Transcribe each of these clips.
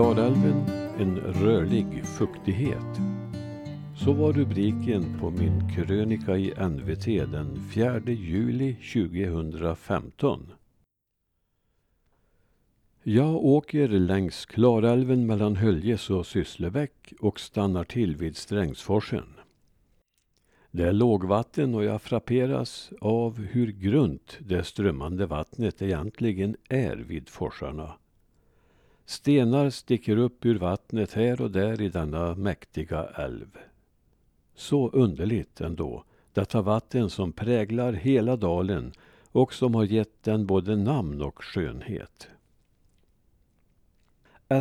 Klarälven en rörlig fuktighet. Så var rubriken på min krönika i NVT den 4 juli 2015. Jag åker längs Klarälven mellan Höljes och Sysslebäck och stannar till vid Strängsforsen. Det är lågvatten och jag frapperas av hur grunt det strömmande vattnet egentligen är vid forsarna. Stenar sticker upp ur vattnet här och där i denna mäktiga älv. Så underligt ändå, detta vatten som präglar hela dalen och som har gett den både namn och skönhet.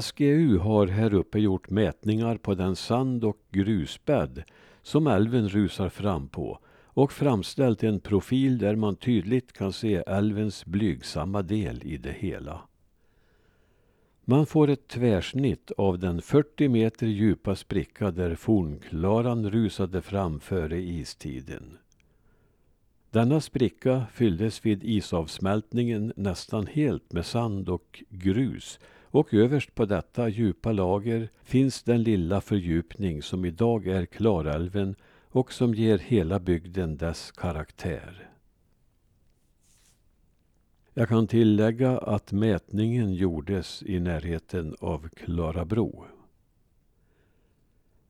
SGU har här uppe gjort mätningar på den sand och grusbädd som älven rusar fram på och framställt en profil där man tydligt kan se älvens blygsamma del i det hela. Man får ett tvärsnitt av den 40 meter djupa spricka där fornklaran rusade fram före istiden. Denna spricka fylldes vid isavsmältningen nästan helt med sand och grus och överst på detta djupa lager finns den lilla fördjupning som idag är Klarälven och som ger hela bygden dess karaktär. Jag kan tillägga att mätningen gjordes i närheten av Klarabro.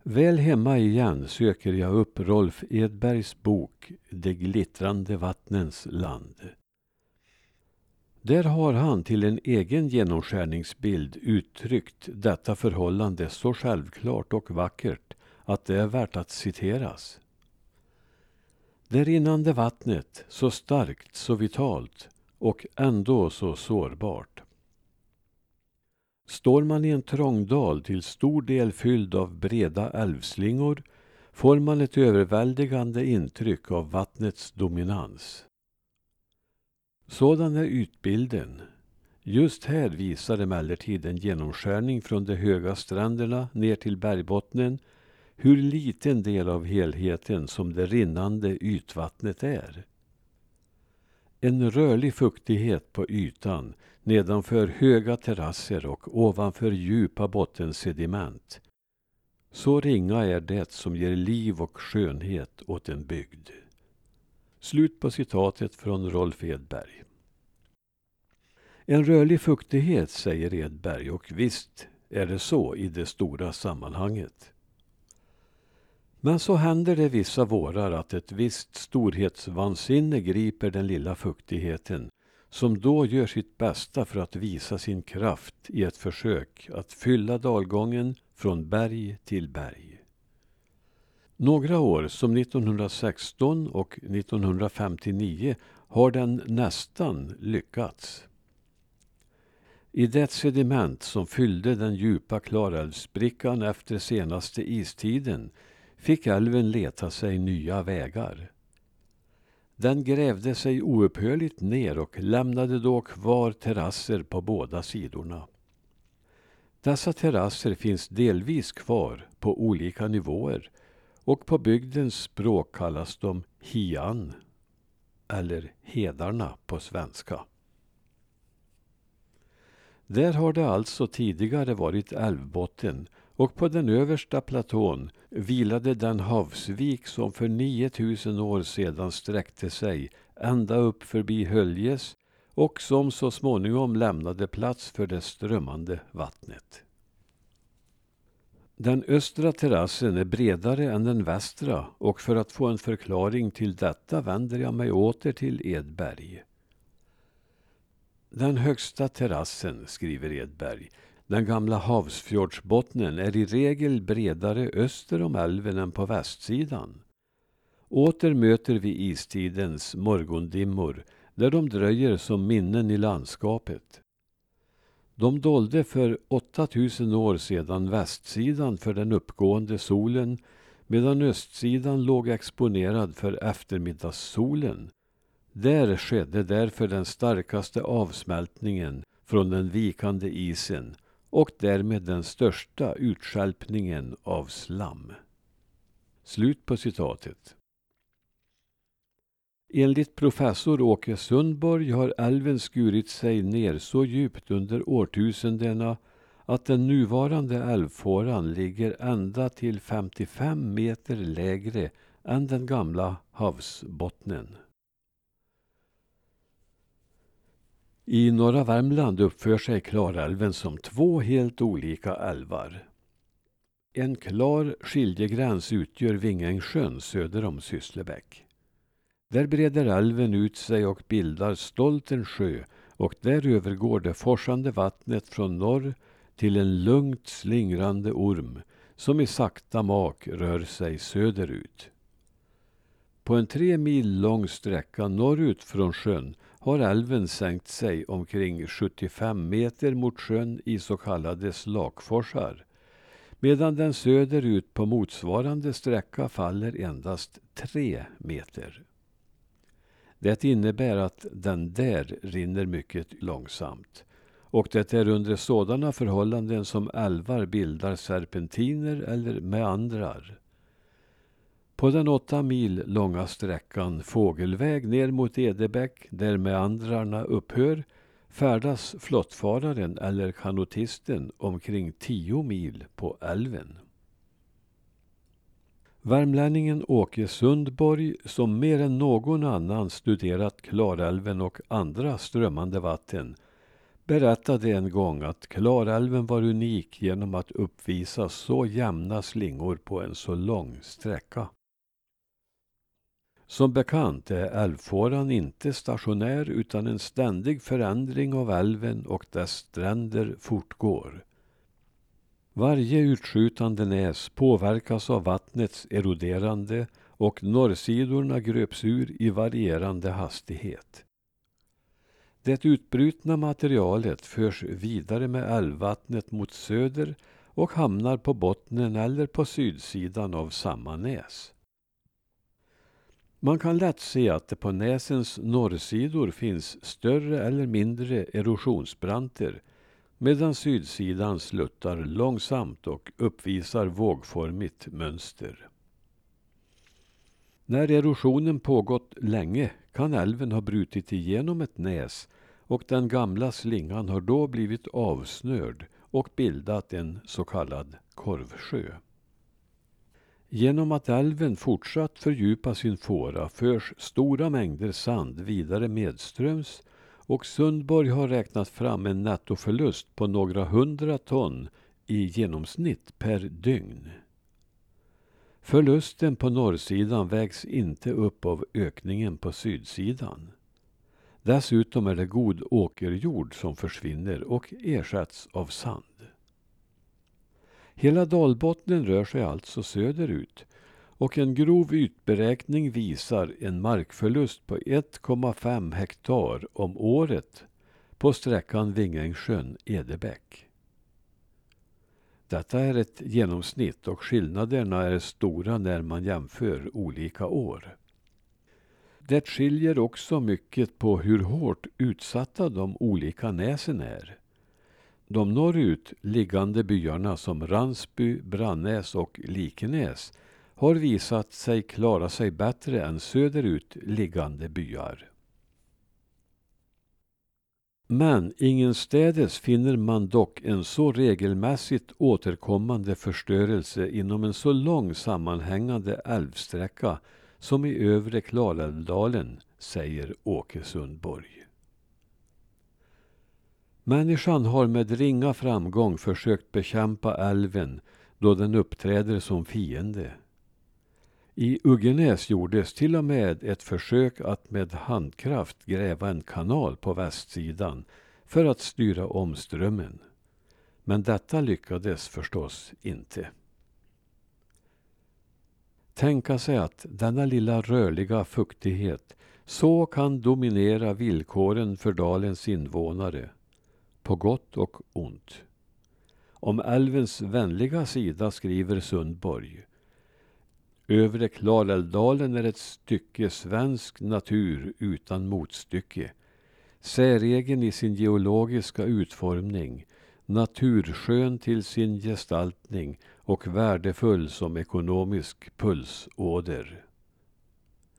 Väl hemma igen söker jag upp Rolf Edbergs bok De glittrande vattnens land. Där har han till en egen genomskärningsbild uttryckt detta förhållande så självklart och vackert att det är värt att citeras. Det rinnande vattnet, så starkt, så vitalt och ändå så sårbart. Står man i en trångdal till stor del fylld av breda älvslingor får man ett överväldigande intryck av vattnets dominans. Sådan är ytbilden. Just här visar emellertid en genomskärning från de höga stränderna ner till bergbottnen hur liten del av helheten som det rinnande ytvattnet är. En rörlig fuktighet på ytan nedanför höga terrasser och ovanför djupa bottensediment. Så ringa är det som ger liv och skönhet åt en bygd. Slut på citatet från Rolf Edberg. En rörlig fuktighet, säger Edberg, och visst är det så i det stora sammanhanget. Men så händer det vissa vårar att ett visst storhetsvansinne griper den lilla fuktigheten som då gör sitt bästa för att visa sin kraft i ett försök att fylla dalgången från berg till berg. Några år, som 1916 och 1959, har den nästan lyckats. I det sediment som fyllde den djupa Klarälvsbrickan efter senaste istiden fick älven leta sig nya vägar. Den grävde sig oupphörligt ner och lämnade då kvar terrasser på båda sidorna. Dessa terrasser finns delvis kvar på olika nivåer och på bygdens språk kallas de hian eller hedarna på svenska. Där har det alltså tidigare varit älvbotten och på den översta platån vilade den havsvik som för 9000 år sedan sträckte sig ända upp förbi Höljes och som så småningom lämnade plats för det strömmande vattnet. Den östra terrassen är bredare än den västra och för att få en förklaring till detta vänder jag mig åter till Edberg. Den högsta terrassen, skriver Edberg, den gamla havsfjordsbottnen är i regel bredare öster om älven än på västsidan. Åter möter vi istidens morgondimmor där de dröjer som minnen i landskapet. De dolde för 8000 år sedan västsidan för den uppgående solen medan östsidan låg exponerad för eftermiddagssolen. Där skedde därför den starkaste avsmältningen från den vikande isen och därmed den största utskälpningen av slam. Slut på citatet. Enligt professor Åke Sundborg har älven skurit sig ner så djupt under årtusendena att den nuvarande älvfåran ligger ända till 55 meter lägre än den gamla havsbottnen. I norra Värmland uppför sig Klarälven som två helt olika älvar. En klar skiljegräns utgör Vingängssjön söder om Sysslebäck. Där breder älven ut sig och bildar stolt en sjö och där övergår det forsande vattnet från norr till en lugnt slingrande orm som i sakta mak rör sig söderut. På en tre mil lång sträcka norrut från sjön har älven sänkt sig omkring 75 meter mot sjön i så kallade slakforsar medan den söderut på motsvarande sträcka faller endast tre meter. Det innebär att den där rinner mycket långsamt och det är under sådana förhållanden som älvar bildar serpentiner eller meandrar. På den åtta mil långa sträckan fågelväg ner mot Edebäck, där meandrarna upphör, färdas flottfararen eller kanotisten omkring tio mil på älven. Värmlänningen Åke Sundborg, som mer än någon annan studerat Klarälven och andra strömmande vatten, berättade en gång att Klarälven var unik genom att uppvisa så jämna slingor på en så lång sträcka. Som bekant är älvfåran inte stationär utan en ständig förändring av älven och dess stränder fortgår. Varje utskjutande näs påverkas av vattnets eroderande och norrsidorna gröps ur i varierande hastighet. Det utbrutna materialet förs vidare med älvvattnet mot söder och hamnar på bottnen eller på sydsidan av samma näs. Man kan lätt se att det på näsens norrsidor finns större eller mindre erosionsbranter medan sydsidan sluttar långsamt och uppvisar vågformigt mönster. När erosionen pågått länge kan älven ha brutit igenom ett näs och den gamla slingan har då blivit avsnörd och bildat en så kallad korvsjö. Genom att älven fortsatt fördjupa sin fåra förs stora mängder sand vidare medströms och Sundborg har räknat fram en nettoförlust på några hundra ton i genomsnitt per dygn. Förlusten på norrsidan vägs inte upp av ökningen på sydsidan. Dessutom är det god åkerjord som försvinner och ersätts av sand. Hela dalbottnen rör sig alltså söderut och en grov ytberäkning visar en markförlust på 1,5 hektar om året på sträckan Vingängssjön-Edebäck. Detta är ett genomsnitt och skillnaderna är stora när man jämför olika år. Det skiljer också mycket på hur hårt utsatta de olika näsen är. De norrut liggande byarna som Ransby, Brannäs och Likenäs har visat sig klara sig bättre än söderut liggande byar. Men ingenstädes finner man dock en så regelmässigt återkommande förstörelse inom en så lång sammanhängande älvsträcka som i övre Klarälvdalen, säger Åke Sundborg. Människan har med ringa framgång försökt bekämpa älven då den uppträder som fiende. I Uggenäs gjordes till och med ett försök att med handkraft gräva en kanal på västsidan för att styra om strömmen. Men detta lyckades förstås inte. Tänka sig att denna lilla rörliga fuktighet så kan dominera villkoren för dalens invånare, på gott och ont. Om älvens vänliga sida skriver Sundborg Övre Klarälvdalen är ett stycke svensk natur utan motstycke. Säregen i sin geologiska utformning, naturskön till sin gestaltning och värdefull som ekonomisk pulsåder.